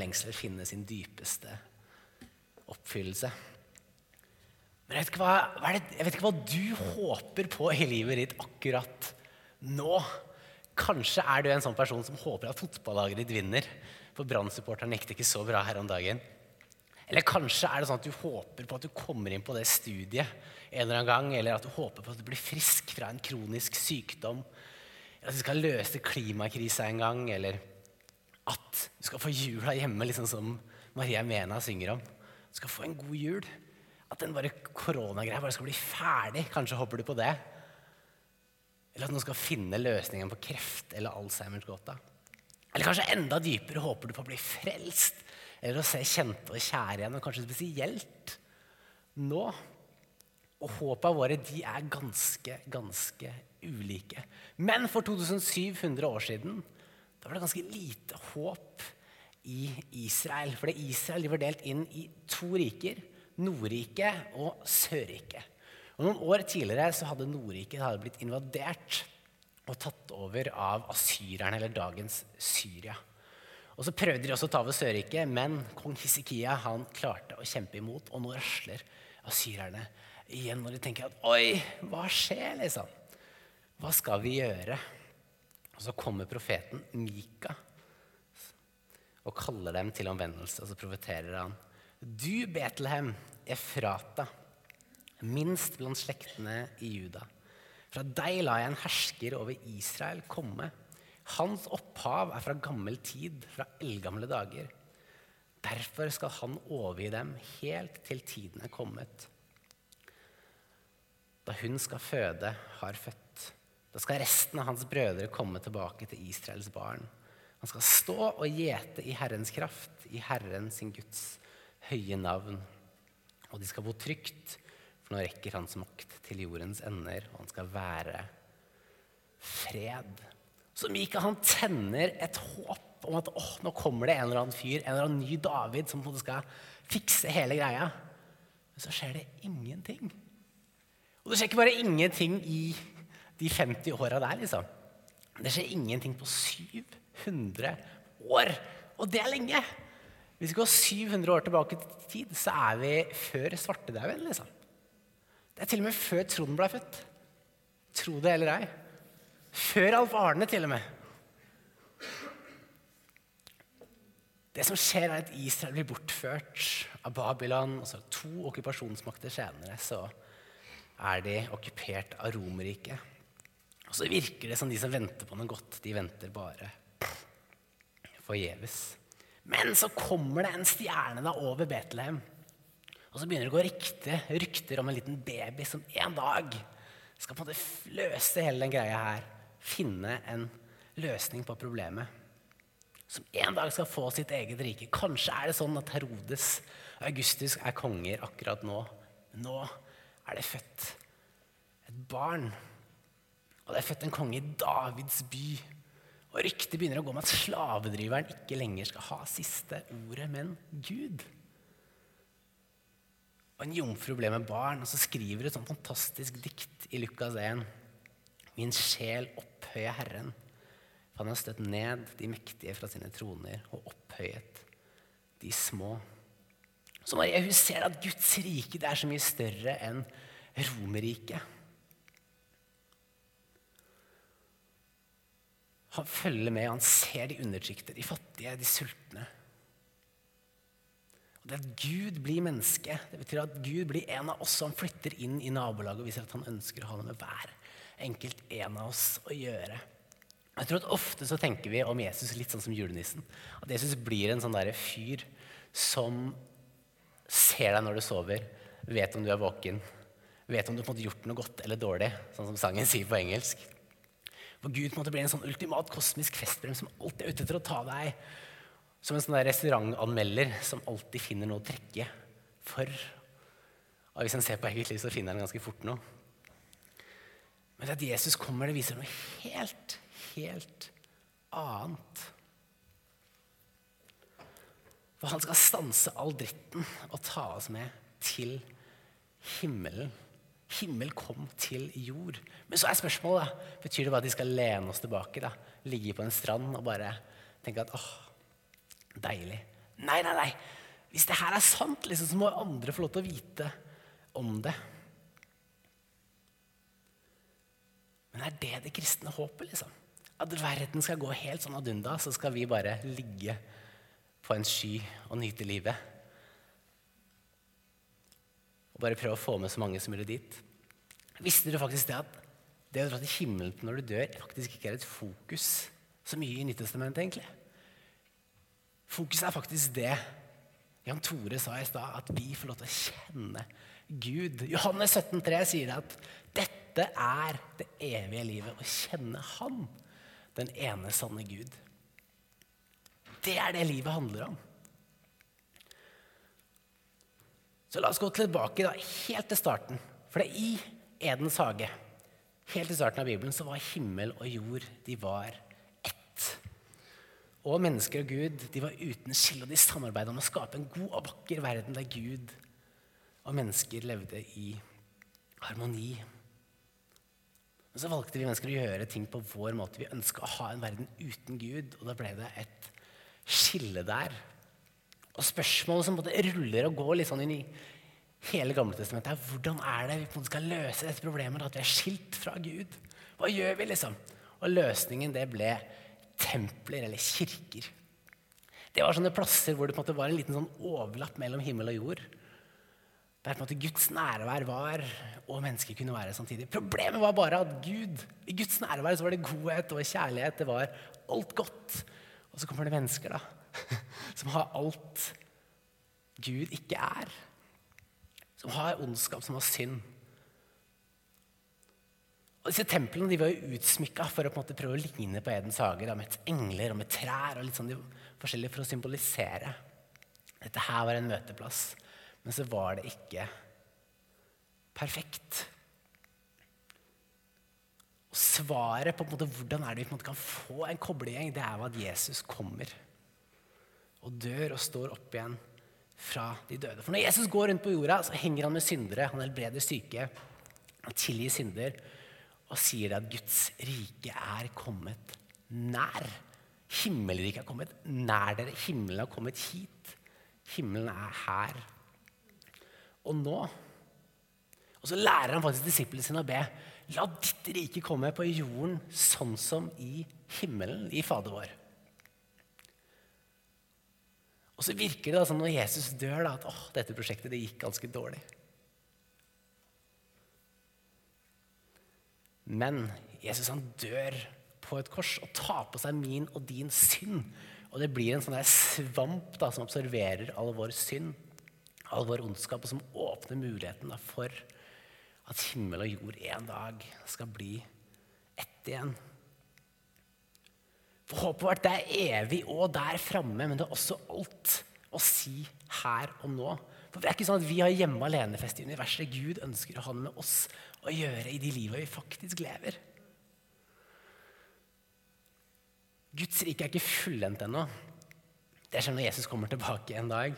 lengsler finne sin dypeste oppfyllelse. Men jeg vet, hva, det, jeg vet ikke hva du håper på i livet ditt akkurat nå. Kanskje er du en sånn person som håper at fotballaget ditt vinner. For Brann-supporterne gikk det ikke så bra her om dagen. Eller kanskje er det sånn at du håper på at du kommer inn på det studiet en eller annen gang, eller at du håper på at du blir frisk fra en kronisk sykdom, eller at du skal løse klimakrisa en gang, eller at du skal få jula hjemme, liksom som Maria Mena synger om. Du skal få en god jul. At den bare koronagreia bare skal bli ferdig. Kanskje håper du på det. Eller at noen skal finne løsningen på kreft eller Alzheimers gåta. Eller kanskje enda dypere håper du på å bli frelst. Eller å se kjente og kjære igjen, og kanskje spesielt nå. Og håpa våre de er ganske, ganske ulike. Men for 2700 år siden da var det ganske lite håp i Israel. For Israel de var delt inn i to riker. Nordriket og Sørriket. Og Noen år tidligere så hadde Nordriket blitt invadert og tatt over av asyrerne, eller dagens Syria. Og Så prøvde de også å ta over Sørriket, men kong Hisikia han klarte å kjempe imot. Og nå rasler asyrerne igjen når de tenker at oi, hva skjer, liksom? Hva skal vi gjøre? Og Så kommer profeten Mika og kaller dem til omvendelse. Og så profeterer han. Du, Betlehem, Efrata, minst blant slektene i Juda. Fra deg lar jeg en hersker over Israel komme. Hans opphav er fra gammel tid, fra eldgamle dager. Derfor skal han overgi dem helt til tiden er kommet. Da hun skal føde, har født. Da skal resten av hans brødre komme tilbake til Israels barn. Han skal stå og gjete i Herrens kraft, i Herren sin Guds høye navn. Og de skal bo trygt, for nå rekker hans makt til jordens ender, og han skal være fred. Så Mika han tenner et håp om at åh, nå kommer det en eller annen fyr, en eller annen ny David, som skal fikse hele greia. Men så skjer det ingenting. Og det skjer ikke bare ingenting i de 50 åra der, liksom. Det skjer ingenting på 700 år. Og det er lenge. Hvis vi går 700 år tilbake i tid, så er vi før svartedauden. Liksom. Det er til og med før Trond ble født. Tro det eller ei. Før Alf Arne, til og med. Det som skjer, er at Israel blir bortført av Babylon. og så To okkupasjonsmakter senere så er de okkupert av Romerriket. Og så virker det som de som venter på noe godt, de venter bare forgjeves. Men så kommer det en stjerne da over Betlehem. Og så begynner det å gå rykter, rykter om en liten baby som en dag skal på en måte løse hele den greia her. Finne en løsning på problemet. Som en dag skal få sitt eget rike. Kanskje er det sånn at Herodes og Augustus er konger akkurat nå. Nå er det født et barn. Og det er født en konge i Davids by. Og ryktet begynner å gå om at slavedriveren ikke lenger skal ha siste ordet, men Gud. Og En jomfru ble med barn, og så skriver et sånt fantastisk dikt i Lukas 1. Min sjel opphøyer Herren, for han har støtt ned de mektige fra sine troner og opphøyet de små. Så Maria hun ser at Guds rike er så mye større enn Romerriket. Han følger med, han ser de undertrykte, de fattige, de sultne. Og Det at Gud blir menneske, det betyr at Gud blir en av oss, han flytter inn i nabolaget og viser at han ønsker å ha noe med hver enkelt en av oss å gjøre. Jeg tror at Ofte så tenker vi om Jesus litt sånn som julenissen. At Jesus blir en sånn der fyr som ser deg når du sover, vet om du er våken, vet om du har gjort noe godt eller dårlig, sånn som sangen sier på engelsk. For Gud på en måte blir en sånn ultimat kosmisk festbrem som alltid er ute etter å ta deg. Som en sånn der restaurantanmelder som alltid finner noe å trekke for. Og hvis en ser på eget liv, så finner han ganske fort noe. Men at Jesus kommer, det viser noe helt, helt annet. For han skal stanse all dritten og ta oss med til himmelen. Himmel kom til jord. Men så er spørsmålet betyr det bare at de skal lene oss tilbake. da, Ligge på en strand og bare tenke at åh, deilig. Nei, nei, nei. Hvis det her er sant, liksom, så må andre få lov til å vite om det. Men er det det kristne håpet? liksom? At verden skal gå helt sånn ad undas, så skal vi bare ligge på en sky og nyte livet? Og bare prøve å få med så mange som mulig dit? Visste du faktisk det at det å dra til himmelen når du dør, faktisk ikke er et fokus så mye i Nyttestamentet, egentlig? Fokuset er faktisk det Jan Tore sa i stad, at vi får lov til å kjenne Gud. Johannes 17,3 sier at dette er det evige livet, å kjenne Han, den ene sanne Gud. Det er det livet handler om. Så la oss gå tilbake da, helt til starten. For det er i Edens hage, helt til starten av Bibelen, så var himmel og jord de var ett. Og mennesker og Gud de var uten skille, og de samarbeidet om å skape en god og vakker verden der Gud og mennesker levde i harmoni. Men så valgte vi mennesker å gjøre ting på vår måte. Vi ønska å ha en verden uten Gud, og da ble det et skille der. Og spørsmålet som både ruller og går litt sånn inn i hele Gamletestamentet, er hvordan er det vi skal løse dette problemet at vi er skilt fra Gud? Hva gjør vi, liksom? Og løsningen det ble templer eller kirker. Det var sånne plasser hvor det på en måte var en liten sånn overlapp mellom himmel og jord. Der på en måte Guds nærvær var, og mennesker kunne være samtidig. Problemet var bare at Gud, i Guds nærvær så var det godhet og kjærlighet. Det var alt godt. Og så kommer det mennesker da, som har alt Gud ikke er. Som har ondskap, som har synd. Og disse Templene de var jo utsmykka for å på en måte prøve å ligne på Edens hage. Med engler og med trær og litt sånn forskjellig for å symbolisere. Dette her var en møteplass. Men så var det ikke perfekt. Og Svaret på, på måte, hvordan er det vi på en måte kan få en koblegjeng, det er jo at Jesus kommer og dør og står opp igjen fra de døde. For når Jesus går rundt på jorda, så henger han med syndere. Han helbreder syke. Han tilgir synder og sier at Guds rike er kommet nær. Himmelriket er kommet nær dere. Himmelen har kommet hit. Himmelen er her. Og nå Og så lærer han faktisk disiplene sine å be. La ditt rike komme på jorden sånn som i himmelen, i Fader vår. Og så virker det da som når Jesus dør, da, at åh, dette prosjektet det gikk ganske dårlig. Men Jesus han dør på et kors og tar på seg min og din synd. Og det blir en sånn svamp da, som observerer all vår synd, all vår ondskap, og som åpner muligheten da, for at himmel og jord en dag skal bli ett igjen. Håpet vårt det er evig og der framme, men det er også alt å si her og nå. For Det er ikke sånn at vi har hjemme alene-fest i universet. Gud ønsker å ha med oss å gjøre i de livet vi faktisk lever. Guds rike er ikke fullendt ennå. Det skjer når Jesus kommer tilbake en dag.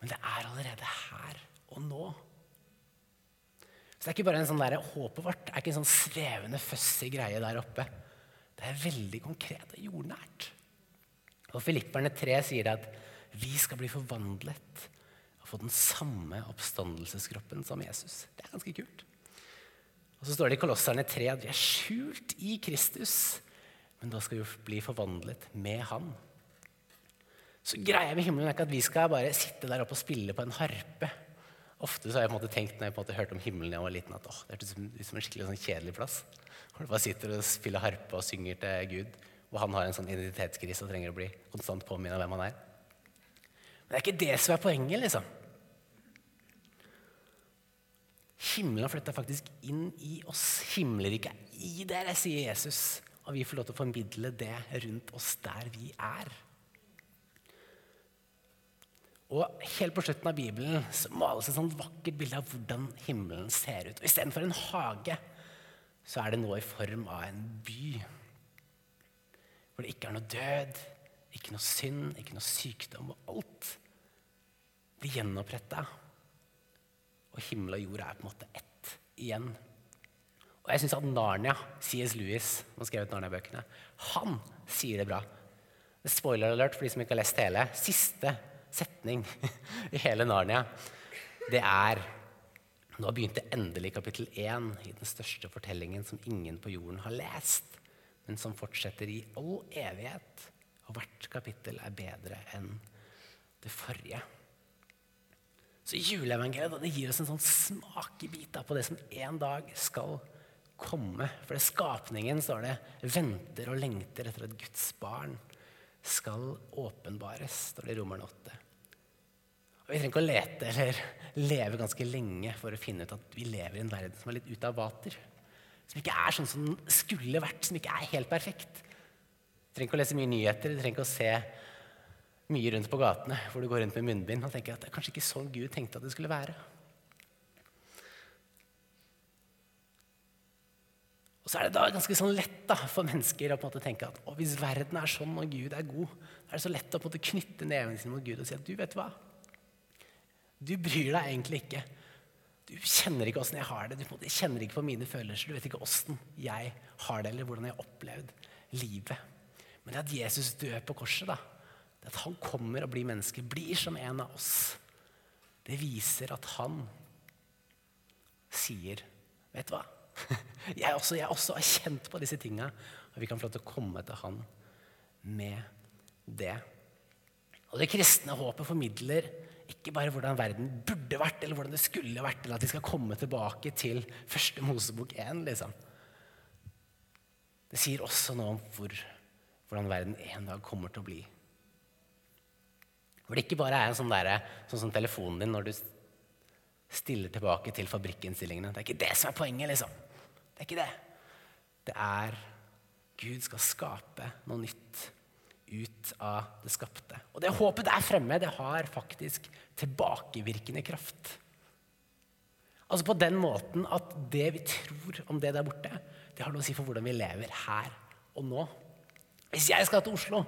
Men det er allerede her og nå. Så det er ikke bare en sånn der, Håpet vårt det er ikke en sånn svevende, fussy greie der oppe. Det er veldig konkret og jordnært. Og Filipperne 3 sier at vi skal bli forvandlet og få den samme oppstandelseskroppen som Jesus. Det er ganske kult. Og så står det i Kolosserne 3 at vi er skjult i Kristus, men da skal vi bli forvandlet med Han. Så greia med himmelen er ikke at vi skal bare sitte der oppe og spille på en harpe. Ofte så har jeg på en måte tenkt når jeg på en måte hørte om himmelen da jeg var liten, at åh, det hørtes ut som en skikkelig sånn kjedelig plass. Hvor du bare sitter og spiller harpe og synger til Gud, og han har en sånn identitetskrise og trenger å bli konstant påminnet hvem han er. Men det er ikke det som er poenget, liksom. Himmelen har flytta faktisk inn i oss. Himmelriket er i dere, sier Jesus. Og vi får lov til å formidle det rundt oss der vi er. Og Helt på slutten av Bibelen så males et sånt vakkert bilde av hvordan himmelen ser ut. Og Istedenfor en hage så er det nå i form av en by. Hvor det ikke er noe død, ikke noe synd, ikke noe sykdom. Og alt blir gjenoppretta og himmel og jord er på en måte ett igjen. Og jeg syns at Narnia, C.S. Lewis, som har skrevet Narnia-bøkene, han sier det bra. Spoiler alert for de som ikke har lest hele. Siste setning i hele Narnia, det er Nå begynte endelig kapittel én i den største fortellingen som ingen på jorden har lest, men som fortsetter i all evighet. Og hvert kapittel er bedre enn det forrige. Så juleevangeliet det gir oss en sånn smakebit på det som en dag skal komme. For det skapningen, står det, venter og lengter etter at Guds barn skal åpenbares, står det i Romerne 8. Vi trenger ikke å lete eller leve ganske lenge for å finne ut at vi lever i en verden som er litt ute av vater. Som ikke er sånn som den skulle vært, som ikke er helt perfekt. Du trenger ikke å lese mye nyheter, du trenger ikke å se mye rundt på gatene hvor du går rundt med munnbind og tenker at det er kanskje ikke sånn Gud tenkte at det skulle være. Og så er det da ganske sånn lett da, for mennesker å på en måte tenke at hvis verden er sånn og Gud er god, er det så lett å på en måte knytte nevene sine mot Gud og si at du vet hva, du bryr deg egentlig ikke. Du kjenner ikke åssen jeg har det. Du kjenner ikke på mine følelser. Du vet ikke åssen jeg har det, eller hvordan jeg har opplevd livet. Men det at Jesus dør på korset, da, det at han kommer og blir menneske, blir som en av oss, det viser at han sier Vet du hva? Jeg også, jeg også har kjent på disse tinga, og vi kan få lov til å komme til han med det. Og det kristne håpet formidler ikke bare hvordan verden burde vært, eller hvordan det skulle vært, eller at vi skal komme tilbake til første Mosebok 1. Liksom. Det sier også noe om hvor, hvordan verden en dag kommer til å bli. Hvor det ikke bare er sånn, der, sånn som telefonen din når du stiller tilbake til fabrikkinnstillingene. Det er ikke det som er poenget, liksom. Det er ikke det. Det er Gud skal skape noe nytt ut av det skapte. Og det håpet der fremme, det har faktisk tilbakevirkende kraft. Altså på den måten at det vi tror om det der borte, det har noe å si for hvordan vi lever her og nå. Hvis jeg skal til Oslo,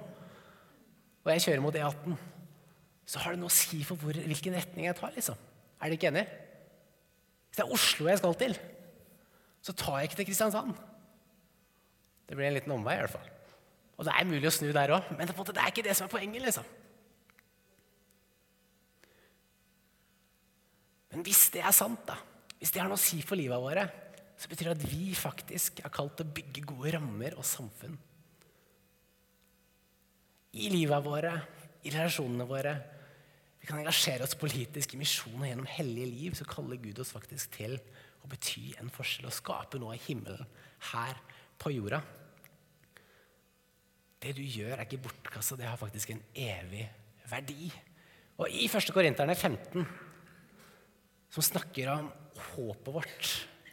og jeg kjører mot E18, så har det noe å si for hvor, hvilken retning jeg tar. liksom. Er dere ikke enig? Hvis det er Oslo jeg skal til, så tar jeg ikke til Kristiansand. Det blir en liten omvei, i hvert fall. Og det er mulig å snu der òg, men det er ikke det som er poenget. liksom. Men hvis det er sant, da, hvis det har noe å si for livet våre, så betyr det at vi faktisk er kalt til å bygge gode rammer og samfunn. I livet våre, i relasjonene våre. Vi kan engasjere oss politisk i misjon og gjennom hellige liv. Så kaller Gud oss faktisk til å bety en forskjell og skape noe i himmelen her på jorda. Det du gjør, er ikke bortkasta. Det har faktisk en evig verdi. Og i 1. Korinterne 15, som snakker om håpet vårt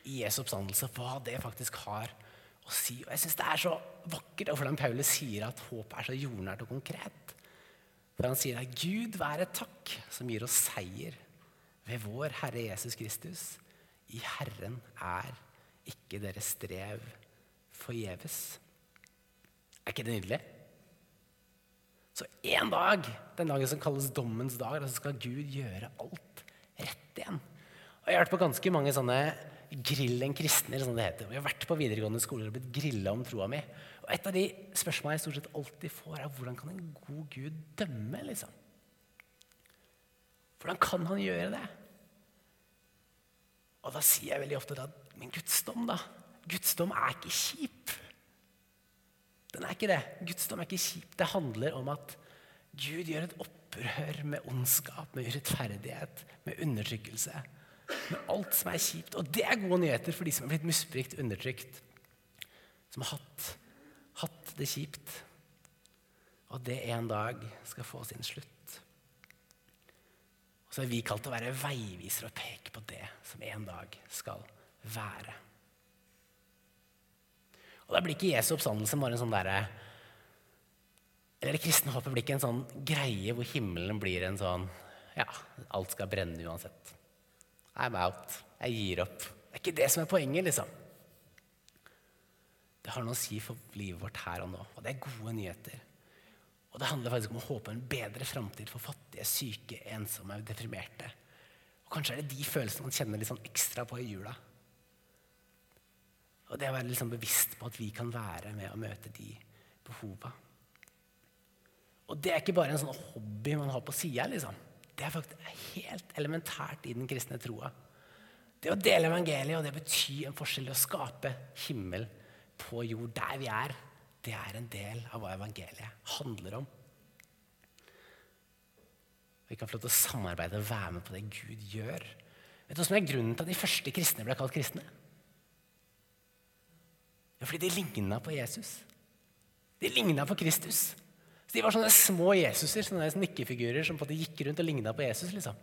i Jesu oppstandelse, hva det faktisk har å si. Og jeg syns det er så vakkert hvordan Paulus sier at håpet er så jordnært og konkret. For han sier at Gud være takk som gir oss seier ved vår Herre Jesus Kristus. I Herren er ikke deres strev forgjeves. Er ikke det nydelig? Så en dag, den dagen som kalles dommens dag, så skal Gud gjøre alt rett igjen. Og Jeg har vært på ganske mange sånne grillen kristner, som det heter. Vi har vært på videregående skoler og blitt grilla om troa mi. Og Et av de spørsmålene jeg stort sett alltid får, er hvordan kan en god Gud dømme? liksom? Hvordan kan han gjøre det? Og da sier jeg veldig ofte at men Guds dom, da? Guds dom er ikke kjip. Den er ikke det. Guds dom er ikke kjip. Det handler om at Gud gjør et opprør med ondskap, med urettferdighet, med undertrykkelse. Med alt som er kjipt. Og det er gode nyheter for de som er blitt misbrukt, undertrykt. Som har hatt, hatt det kjipt. Og det en dag skal få sin slutt. Og så er vi kalt til å være veivisere og peke på det som en dag skal være. Og da blir ikke Jesu oppstandelse bare en sånn derre Eller det kristne håpet blir ikke en sånn greie hvor himmelen blir en sånn Ja, alt skal brenne uansett. I'm out. Jeg gir opp. Det er ikke det som er poenget, liksom. Det har noe å si for livet vårt her og nå, og det er gode nyheter. Og det handler faktisk om å håpe en bedre framtid for fattige, syke, ensomme deprimerte. Og Kanskje er det de følelsene man kjenner litt sånn ekstra på i jula. Og det å være liksom bevisst på at vi kan være med å møte de behova. Og det er ikke bare en sånn hobby man har på sida. Liksom. Det er faktisk helt elementært i den kristne troa. Det å dele evangeliet, og det betyr en forskjell i å skape himmel på jord der vi er, det er en del av hva evangeliet handler om. Vi kan få lov til å samarbeide og være med på det Gud gjør. Vet du hva som er grunnen til at de første kristne ble kalt kristne? Ja, fordi de ligna på Jesus. De ligna på Kristus. Så De var sånne små Jesuser, sånne nikkefigurer som på en måte gikk rundt og ligna på Jesus. liksom.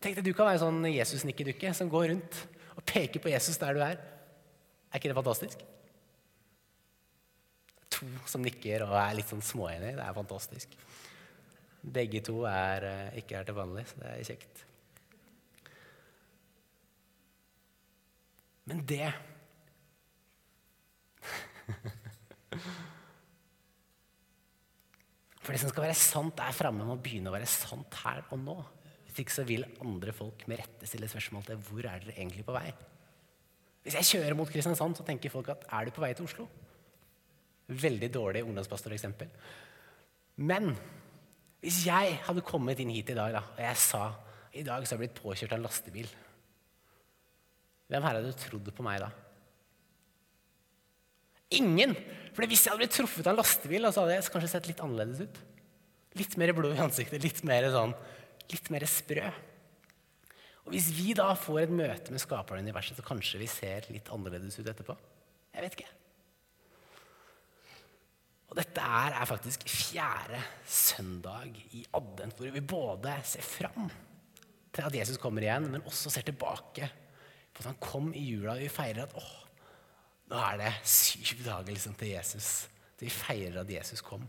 Tenk deg, Du kan være sånn Jesus-nikkedukke som går rundt og peker på Jesus der du er. Er ikke det fantastisk? To som nikker og er litt sånn småenige. Det er fantastisk. Begge to er eh, ikke her til vanlig, så det er kjekt. Men det For det som skal være sant, er framme Må begynne å være sant her og nå. Hvis ikke så vil andre folk med rette stille spørsmål til hvor er dere egentlig på vei. Hvis jeg kjører mot Kristiansand, så tenker folk at er du på vei til Oslo? Veldig dårlig ungdomspastoreksempel. Men hvis jeg hadde kommet inn hit i dag da, og jeg sa i dag så har jeg blitt påkjørt av en lastebil, hvem her hadde trodd på meg da? Ingen! For hvis jeg hadde blitt truffet av en lastebil, så hadde jeg kanskje sett litt annerledes ut. Litt mer blod i ansiktet, litt mer, sånn, litt mer sprø. Og Hvis vi da får et møte med skaperen av universet, så kanskje vi ser litt annerledes ut etterpå. Jeg vet ikke. Og dette er, er faktisk fjerde søndag i advent, hvor vi både ser fram til at Jesus kommer igjen, men også ser tilbake på at han kom i jula. Og vi feirer at åh, nå er det syv dager liksom, til Jesus. Til vi feirer at Jesus kom.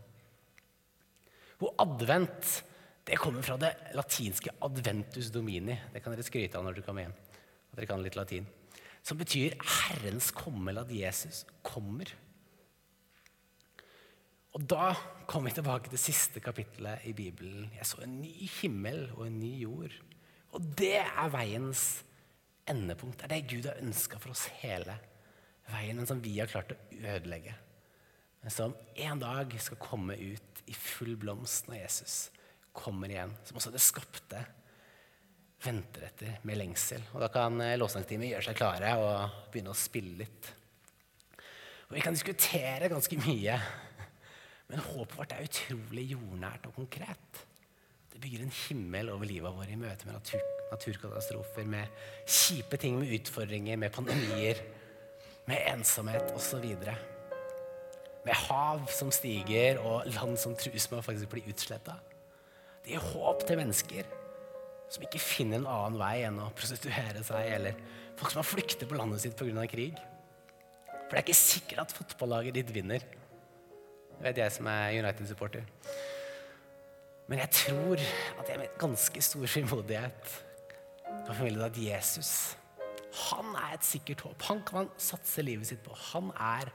Og advent det kommer fra det latinske 'adventus domini'. Det kan dere skryte av når dere kommer hjem. At dere kan litt latin. Som betyr 'Herrens komme', eller at Jesus kommer. Og da kom vi tilbake til siste kapittelet i Bibelen. Jeg så en ny himmel og en ny jord. Og det er veiens endepunkt. Det er det Gud har ønska for oss hele veien, som vi har klart å ødelegge. Men som en dag skal komme ut i full blomst når Jesus kommer igjen. Som også det skapte venter etter med lengsel. Og Da kan eh, gjøre seg klare og begynne å spille litt. Og Vi kan diskutere ganske mye men håpet vårt er utrolig jordnært og konkret. Det bygger en himmel over livet vårt i møte med natur, naturkatastrofer, med kjipe ting, med utfordringer, med pandemier, med ensomhet osv. Med hav som stiger, og land som trues med å faktisk bli utsletta. Det gir håp til mennesker som ikke finner en annen vei enn å prostituere seg, eller folk som har flyktet på landet sitt pga. krig. For det er ikke sikkert at fotballaget ditt vinner. Det vet jeg som er United-supporter. Men jeg tror at jeg med ganske stor frimodighet kan formidle at Jesus han er et sikkert håp. Han kan man satse livet sitt på. Han er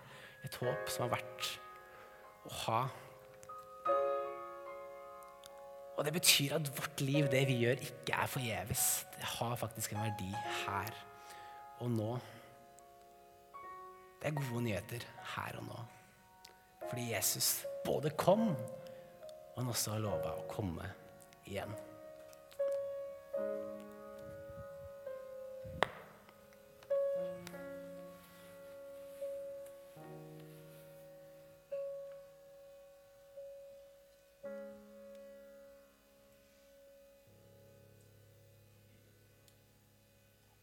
et håp som er verdt å ha. Og det betyr at vårt liv, det vi gjør, ikke er forgjeves. Det har faktisk en verdi her og nå. Det er gode nyheter her og nå. Fordi Jesus både kom, og han også har lova å komme igjen.